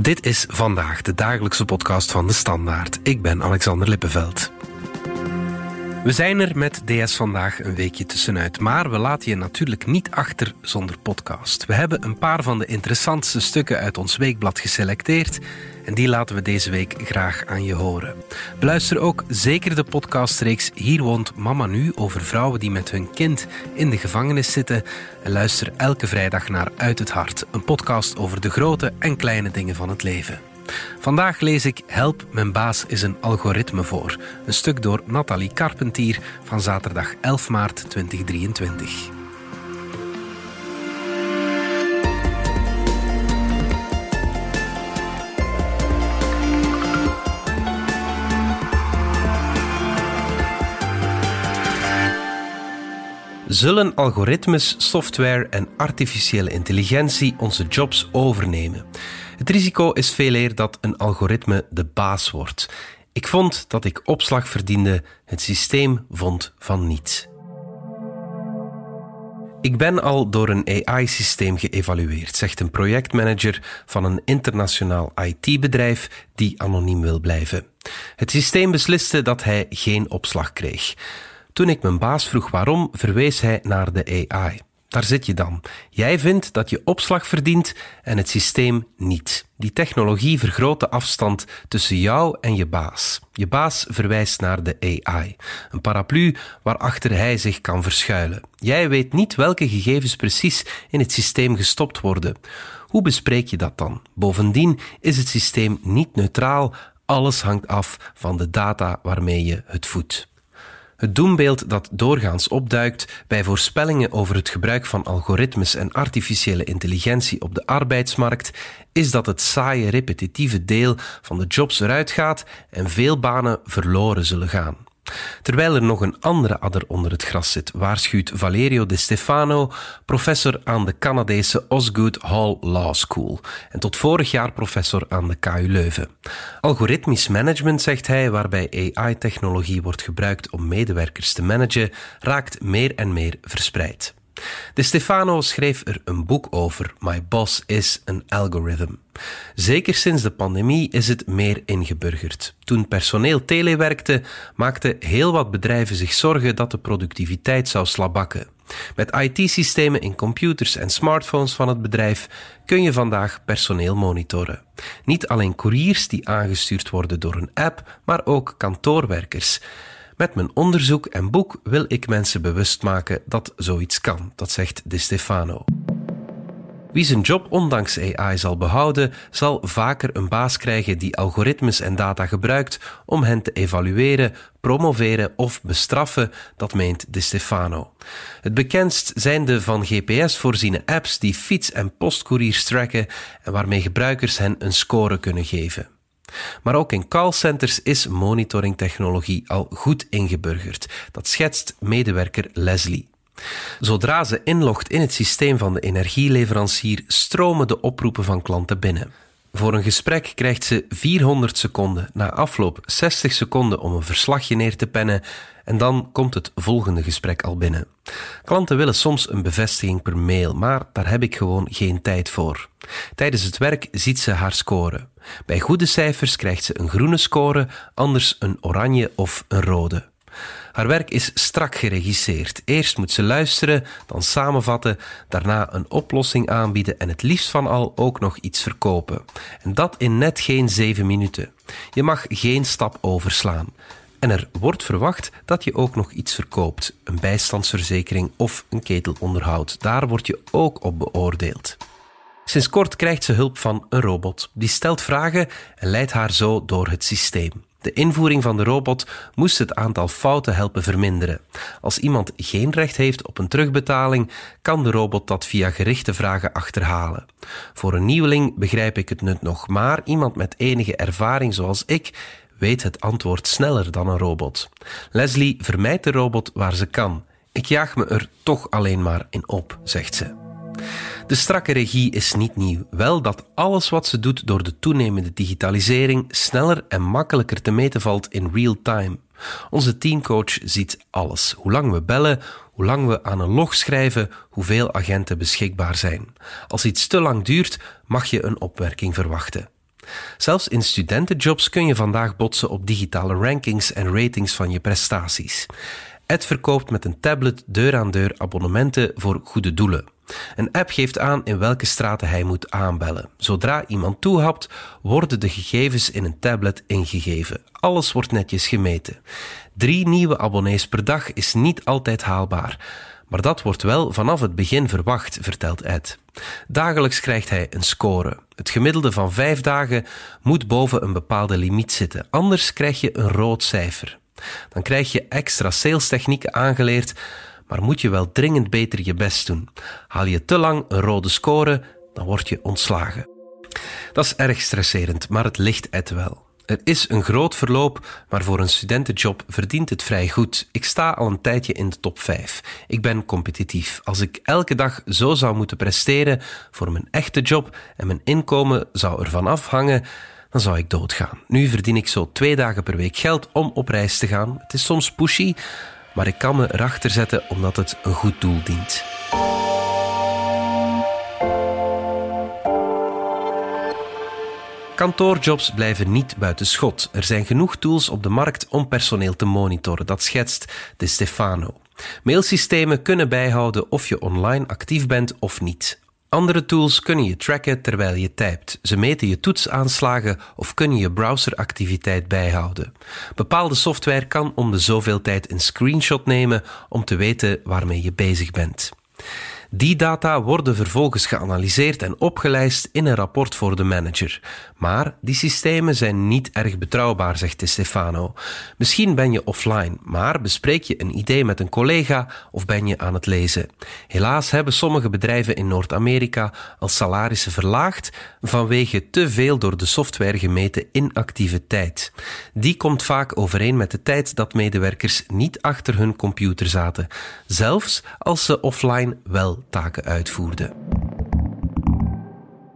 Dit is vandaag de dagelijkse podcast van de Standaard. Ik ben Alexander Lippenveld. We zijn er met DS vandaag een weekje tussenuit, maar we laten je natuurlijk niet achter zonder podcast. We hebben een paar van de interessantste stukken uit ons weekblad geselecteerd en die laten we deze week graag aan je horen. Beluister ook zeker de podcastreeks Hier woont Mama Nu over vrouwen die met hun kind in de gevangenis zitten. En luister elke vrijdag naar Uit het Hart, een podcast over de grote en kleine dingen van het leven. Vandaag lees ik Help, mijn baas is een algoritme voor. Een stuk door Nathalie Carpentier van zaterdag 11 maart 2023. Zullen algoritmes, software en artificiële intelligentie onze jobs overnemen? Het risico is veel eer dat een algoritme de baas wordt. Ik vond dat ik opslag verdiende, het systeem vond van niets. Ik ben al door een AI-systeem geëvalueerd, zegt een projectmanager van een internationaal IT-bedrijf die anoniem wil blijven. Het systeem besliste dat hij geen opslag kreeg. Toen ik mijn baas vroeg waarom, verwees hij naar de AI. Daar zit je dan. Jij vindt dat je opslag verdient en het systeem niet. Die technologie vergroot de afstand tussen jou en je baas. Je baas verwijst naar de AI, een paraplu waarachter hij zich kan verschuilen. Jij weet niet welke gegevens precies in het systeem gestopt worden. Hoe bespreek je dat dan? Bovendien is het systeem niet neutraal, alles hangt af van de data waarmee je het voedt. Het doembeeld dat doorgaans opduikt bij voorspellingen over het gebruik van algoritmes en artificiële intelligentie op de arbeidsmarkt is dat het saaie repetitieve deel van de jobs eruit gaat en veel banen verloren zullen gaan. Terwijl er nog een andere adder onder het gras zit, waarschuwt Valerio De Stefano, professor aan de Canadese Osgood Hall Law School en tot vorig jaar professor aan de KU Leuven. Algoritmisch management, zegt hij, waarbij AI-technologie wordt gebruikt om medewerkers te managen, raakt meer en meer verspreid. De Stefano schreef er een boek over, My Boss is an Algorithm. Zeker sinds de pandemie is het meer ingeburgerd. Toen personeel telewerkte, maakten heel wat bedrijven zich zorgen dat de productiviteit zou slabakken. Met IT-systemen in computers en smartphones van het bedrijf kun je vandaag personeel monitoren. Niet alleen couriers die aangestuurd worden door een app, maar ook kantoorwerkers. Met mijn onderzoek en boek wil ik mensen bewust maken dat zoiets kan, dat zegt De Stefano. Wie zijn job ondanks AI zal behouden, zal vaker een baas krijgen die algoritmes en data gebruikt om hen te evalueren, promoveren of bestraffen, dat meent De Stefano. Het bekendst zijn de van GPS voorziene apps die fiets- en postcouriers tracken en waarmee gebruikers hen een score kunnen geven. Maar ook in callcenters is monitoringtechnologie al goed ingeburgerd. Dat schetst medewerker Leslie. Zodra ze inlogt in het systeem van de energieleverancier, stromen de oproepen van klanten binnen. Voor een gesprek krijgt ze 400 seconden, na afloop 60 seconden om een verslagje neer te pennen en dan komt het volgende gesprek al binnen. Klanten willen soms een bevestiging per mail, maar daar heb ik gewoon geen tijd voor. Tijdens het werk ziet ze haar score. Bij goede cijfers krijgt ze een groene score, anders een oranje of een rode. Haar werk is strak geregisseerd. Eerst moet ze luisteren, dan samenvatten, daarna een oplossing aanbieden en het liefst van al ook nog iets verkopen. En dat in net geen zeven minuten. Je mag geen stap overslaan. En er wordt verwacht dat je ook nog iets verkoopt, een bijstandsverzekering of een ketelonderhoud. Daar word je ook op beoordeeld. Sinds kort krijgt ze hulp van een robot. Die stelt vragen en leidt haar zo door het systeem. De invoering van de robot moest het aantal fouten helpen verminderen. Als iemand geen recht heeft op een terugbetaling, kan de robot dat via gerichte vragen achterhalen. Voor een nieuweling begrijp ik het nut nog, maar iemand met enige ervaring zoals ik weet het antwoord sneller dan een robot. Leslie vermijdt de robot waar ze kan. Ik jaag me er toch alleen maar in op, zegt ze. De strakke regie is niet nieuw, wel dat alles wat ze doet door de toenemende digitalisering sneller en makkelijker te meten valt in real time. Onze teamcoach ziet alles. Hoe lang we bellen, hoe lang we aan een log schrijven, hoeveel agenten beschikbaar zijn. Als iets te lang duurt, mag je een opwerking verwachten. Zelfs in studentenjobs kun je vandaag botsen op digitale rankings en ratings van je prestaties. Ed verkoopt met een tablet deur-aan-deur abonnementen voor goede doelen. Een app geeft aan in welke straten hij moet aanbellen. Zodra iemand toehapt, worden de gegevens in een tablet ingegeven. Alles wordt netjes gemeten. Drie nieuwe abonnees per dag is niet altijd haalbaar. Maar dat wordt wel vanaf het begin verwacht, vertelt Ed. Dagelijks krijgt hij een score. Het gemiddelde van vijf dagen moet boven een bepaalde limiet zitten, anders krijg je een rood cijfer. Dan krijg je extra salestechnieken aangeleerd, maar moet je wel dringend beter je best doen. Haal je te lang een rode score, dan word je ontslagen. Dat is erg stresserend, maar het ligt Ed wel. Er is een groot verloop, maar voor een studentenjob verdient het vrij goed. Ik sta al een tijdje in de top 5. Ik ben competitief. Als ik elke dag zo zou moeten presteren voor mijn echte job en mijn inkomen zou ervan afhangen, dan zou ik doodgaan. Nu verdien ik zo twee dagen per week geld om op reis te gaan. Het is soms pushy, maar ik kan me erachter zetten omdat het een goed doel dient. Kantoorjobs blijven niet buiten schot. Er zijn genoeg tools op de markt om personeel te monitoren. Dat schetst De Stefano. Mailsystemen kunnen bijhouden of je online actief bent of niet. Andere tools kunnen je tracken terwijl je typt. Ze meten je toetsaanslagen of kunnen je browseractiviteit bijhouden. Bepaalde software kan om de zoveel tijd een screenshot nemen om te weten waarmee je bezig bent. Die data worden vervolgens geanalyseerd en opgelijst in een rapport voor de manager. Maar die systemen zijn niet erg betrouwbaar, zegt De Stefano. Misschien ben je offline, maar bespreek je een idee met een collega of ben je aan het lezen. Helaas hebben sommige bedrijven in Noord-Amerika al salarissen verlaagd vanwege te veel door de software gemeten inactiviteit. Die komt vaak overeen met de tijd dat medewerkers niet achter hun computer zaten, zelfs als ze offline wel taken uitvoerde.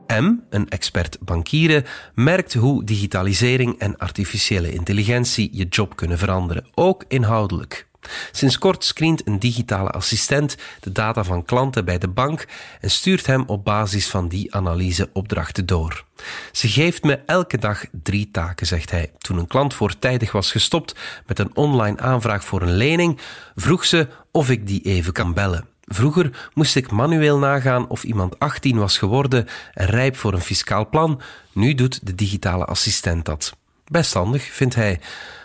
M, een expert bankieren, merkt hoe digitalisering en artificiële intelligentie je job kunnen veranderen, ook inhoudelijk. Sinds kort screent een digitale assistent de data van klanten bij de bank en stuurt hem op basis van die analyse opdrachten door. Ze geeft me elke dag drie taken, zegt hij. Toen een klant voortijdig was gestopt met een online aanvraag voor een lening, vroeg ze of ik die even kan bellen. Vroeger moest ik manueel nagaan of iemand 18 was geworden en rijp voor een fiscaal plan. Nu doet de digitale assistent dat. Best handig, vindt hij.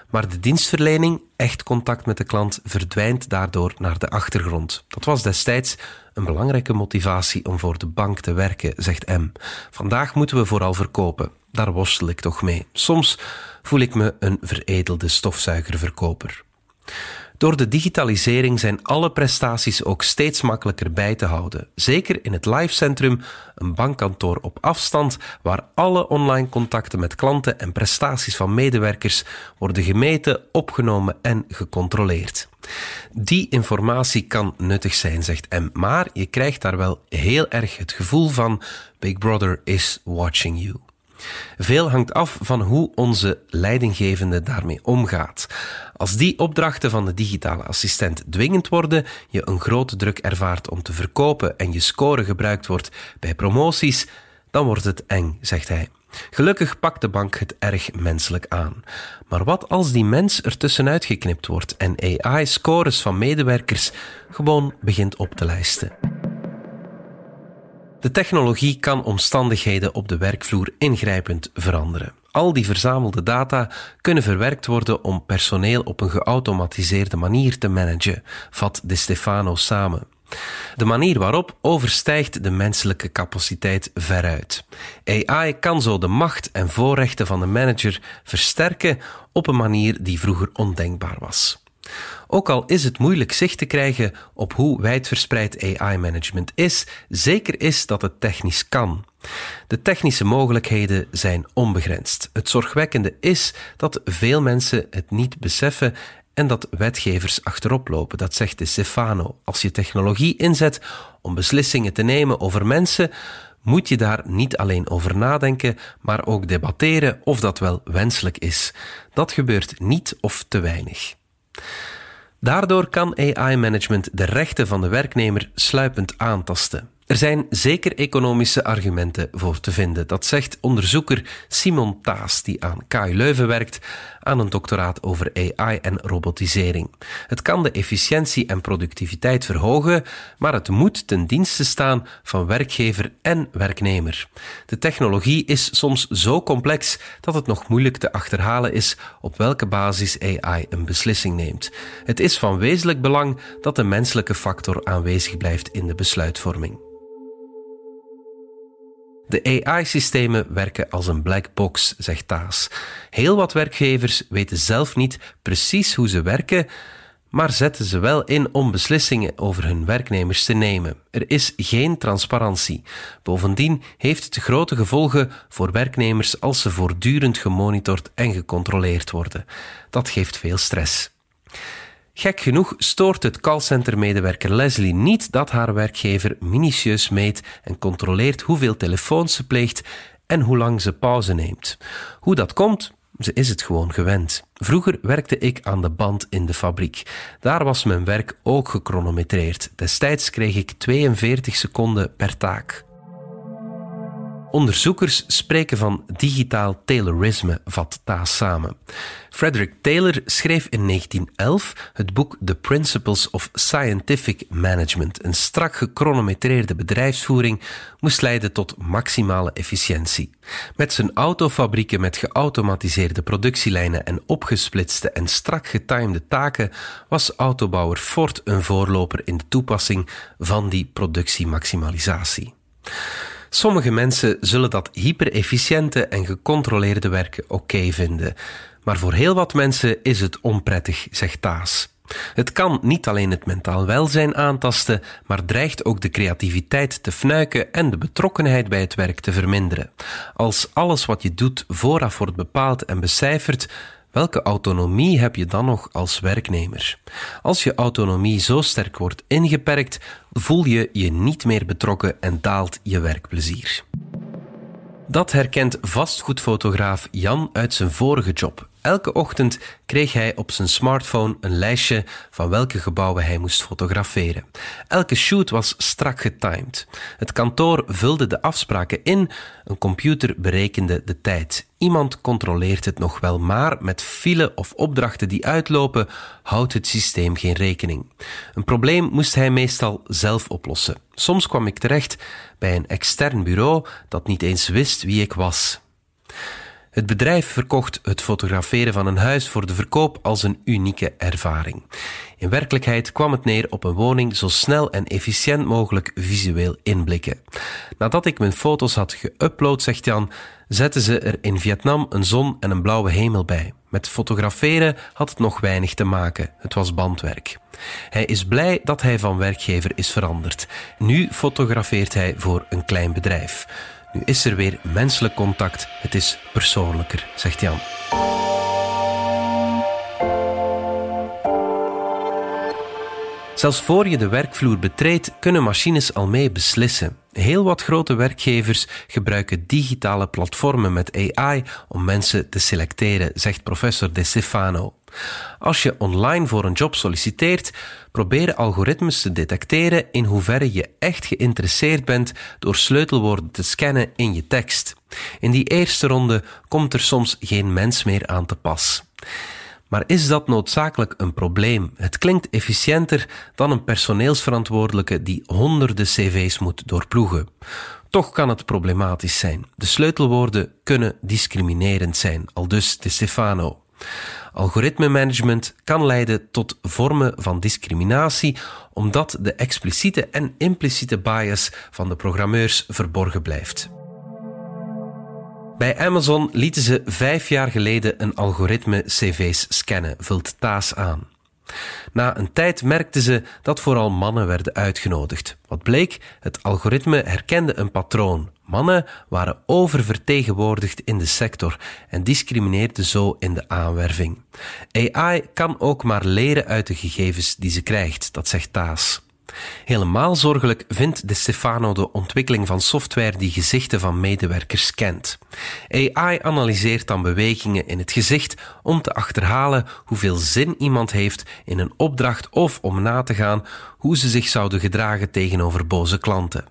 Maar de dienstverlening, echt contact met de klant, verdwijnt daardoor naar de achtergrond. Dat was destijds een belangrijke motivatie om voor de bank te werken, zegt M. Vandaag moeten we vooral verkopen. Daar worstel ik toch mee. Soms voel ik me een veredelde stofzuigerverkoper. Door de digitalisering zijn alle prestaties ook steeds makkelijker bij te houden. Zeker in het livecentrum, een bankkantoor op afstand, waar alle online contacten met klanten en prestaties van medewerkers worden gemeten, opgenomen en gecontroleerd. Die informatie kan nuttig zijn, zegt M, maar je krijgt daar wel heel erg het gevoel van Big Brother is watching you. Veel hangt af van hoe onze leidinggevende daarmee omgaat. Als die opdrachten van de digitale assistent dwingend worden, je een grote druk ervaart om te verkopen en je score gebruikt wordt bij promoties, dan wordt het eng, zegt hij. Gelukkig pakt de bank het erg menselijk aan. Maar wat als die mens er tussenuit geknipt wordt en AI scores van medewerkers gewoon begint op te lijsten? De technologie kan omstandigheden op de werkvloer ingrijpend veranderen. Al die verzamelde data kunnen verwerkt worden om personeel op een geautomatiseerde manier te managen, vat De Stefano samen. De manier waarop overstijgt de menselijke capaciteit veruit. AI kan zo de macht en voorrechten van de manager versterken op een manier die vroeger ondenkbaar was. Ook al is het moeilijk zicht te krijgen op hoe wijdverspreid AI-management is, zeker is dat het technisch kan. De technische mogelijkheden zijn onbegrensd. Het zorgwekkende is dat veel mensen het niet beseffen en dat wetgevers achterop lopen. Dat zegt de Stefano. Als je technologie inzet om beslissingen te nemen over mensen, moet je daar niet alleen over nadenken, maar ook debatteren of dat wel wenselijk is. Dat gebeurt niet of te weinig. Daardoor kan AI-management de rechten van de werknemer sluipend aantasten. Er zijn zeker economische argumenten voor te vinden. Dat zegt onderzoeker Simon Taas, die aan KU Leuven werkt, aan een doctoraat over AI en robotisering. Het kan de efficiëntie en productiviteit verhogen, maar het moet ten dienste staan van werkgever en werknemer. De technologie is soms zo complex dat het nog moeilijk te achterhalen is op welke basis AI een beslissing neemt. Het is van wezenlijk belang dat de menselijke factor aanwezig blijft in de besluitvorming. De AI-systemen werken als een black box, zegt Taas. Heel wat werkgevers weten zelf niet precies hoe ze werken, maar zetten ze wel in om beslissingen over hun werknemers te nemen. Er is geen transparantie. Bovendien heeft het grote gevolgen voor werknemers als ze voortdurend gemonitord en gecontroleerd worden. Dat geeft veel stress. Gek genoeg stoort het callcenter-medewerker Leslie niet dat haar werkgever minutieus meet en controleert hoeveel telefoons ze pleegt en hoe lang ze pauze neemt. Hoe dat komt? Ze is het gewoon gewend. Vroeger werkte ik aan de band in de fabriek. Daar was mijn werk ook gechronometreerd. Destijds kreeg ik 42 seconden per taak. Onderzoekers spreken van digitaal Taylorisme, vat Taas samen. Frederick Taylor schreef in 1911 het boek The Principles of Scientific Management. Een strak gechronometreerde bedrijfsvoering moest leiden tot maximale efficiëntie. Met zijn autofabrieken met geautomatiseerde productielijnen en opgesplitste en strak getimede taken was autobouwer Ford een voorloper in de toepassing van die productiemaximalisatie. Sommige mensen zullen dat hyperefficiënte en gecontroleerde werken oké vinden. Maar voor heel wat mensen is het onprettig, zegt Taas. Het kan niet alleen het mentaal welzijn aantasten, maar dreigt ook de creativiteit te fnuiken en de betrokkenheid bij het werk te verminderen. Als alles wat je doet vooraf wordt bepaald en becijferd, Welke autonomie heb je dan nog als werknemer? Als je autonomie zo sterk wordt ingeperkt, voel je je niet meer betrokken en daalt je werkplezier. Dat herkent vastgoedfotograaf Jan uit zijn vorige job. Elke ochtend kreeg hij op zijn smartphone een lijstje van welke gebouwen hij moest fotograferen. Elke shoot was strak getimed. Het kantoor vulde de afspraken in, een computer berekende de tijd. Iemand controleert het nog wel, maar met file of opdrachten die uitlopen, houdt het systeem geen rekening. Een probleem moest hij meestal zelf oplossen. Soms kwam ik terecht bij een extern bureau dat niet eens wist wie ik was. Het bedrijf verkocht het fotograferen van een huis voor de verkoop als een unieke ervaring. In werkelijkheid kwam het neer op een woning zo snel en efficiënt mogelijk visueel inblikken. Nadat ik mijn foto's had geüpload, zegt Jan, zetten ze er in Vietnam een zon en een blauwe hemel bij. Met fotograferen had het nog weinig te maken. Het was bandwerk. Hij is blij dat hij van werkgever is veranderd. Nu fotografeert hij voor een klein bedrijf. Nu is er weer menselijk contact. Het is persoonlijker, zegt Jan. Zelfs voor je de werkvloer betreedt, kunnen machines al mee beslissen. Heel wat grote werkgevers gebruiken digitale platformen met AI om mensen te selecteren, zegt professor De Stefano. Als je online voor een job solliciteert, proberen algoritmes te detecteren in hoeverre je echt geïnteresseerd bent door sleutelwoorden te scannen in je tekst. In die eerste ronde komt er soms geen mens meer aan te pas. Maar is dat noodzakelijk een probleem? Het klinkt efficiënter dan een personeelsverantwoordelijke die honderden cv's moet doorploegen. Toch kan het problematisch zijn. De sleutelwoorden kunnen discriminerend zijn, aldus de Stefano. Algoritme management kan leiden tot vormen van discriminatie, omdat de expliciete en impliciete bias van de programmeurs verborgen blijft. Bij Amazon lieten ze vijf jaar geleden een algoritme cv's scannen, vult Taas aan. Na een tijd merkten ze dat vooral mannen werden uitgenodigd. Wat bleek? Het algoritme herkende een patroon. Mannen waren oververtegenwoordigd in de sector en discrimineerde zo in de aanwerving. AI kan ook maar leren uit de gegevens die ze krijgt, dat zegt Taas. Helemaal zorgelijk vindt De Stefano de ontwikkeling van software die gezichten van medewerkers scant. AI analyseert dan bewegingen in het gezicht om te achterhalen hoeveel zin iemand heeft in een opdracht of om na te gaan hoe ze zich zouden gedragen tegenover boze klanten.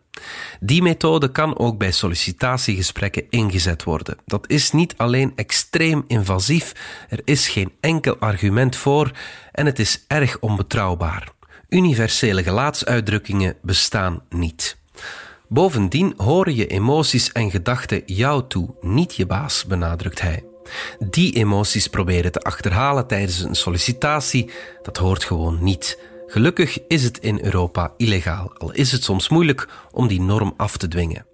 Die methode kan ook bij sollicitatiegesprekken ingezet worden. Dat is niet alleen extreem invasief, er is geen enkel argument voor en het is erg onbetrouwbaar. Universele gelaatsuitdrukkingen bestaan niet. Bovendien horen je emoties en gedachten jou toe, niet je baas, benadrukt hij. Die emoties proberen te achterhalen tijdens een sollicitatie, dat hoort gewoon niet. Gelukkig is het in Europa illegaal, al is het soms moeilijk om die norm af te dwingen.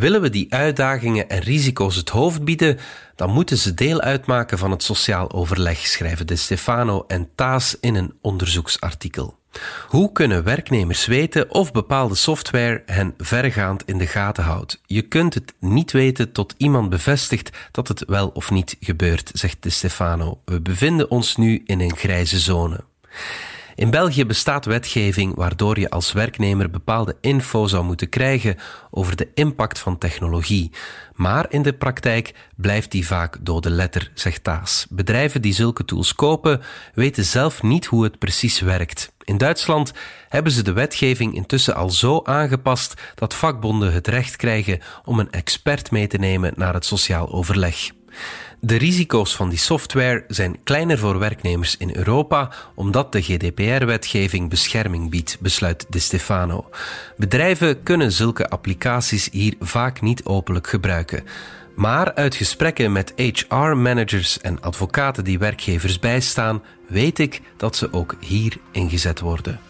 Willen we die uitdagingen en risico's het hoofd bieden, dan moeten ze deel uitmaken van het sociaal overleg, schrijven De Stefano en Taas in een onderzoeksartikel. Hoe kunnen werknemers weten of bepaalde software hen vergaand in de gaten houdt? Je kunt het niet weten tot iemand bevestigt dat het wel of niet gebeurt, zegt De Stefano. We bevinden ons nu in een grijze zone. In België bestaat wetgeving waardoor je als werknemer bepaalde info zou moeten krijgen over de impact van technologie. Maar in de praktijk blijft die vaak dode letter, zegt Taas. Bedrijven die zulke tools kopen, weten zelf niet hoe het precies werkt. In Duitsland hebben ze de wetgeving intussen al zo aangepast dat vakbonden het recht krijgen om een expert mee te nemen naar het sociaal overleg. De risico's van die software zijn kleiner voor werknemers in Europa omdat de GDPR-wetgeving bescherming biedt, besluit De Stefano. Bedrijven kunnen zulke applicaties hier vaak niet openlijk gebruiken. Maar uit gesprekken met HR-managers en advocaten die werkgevers bijstaan, weet ik dat ze ook hier ingezet worden.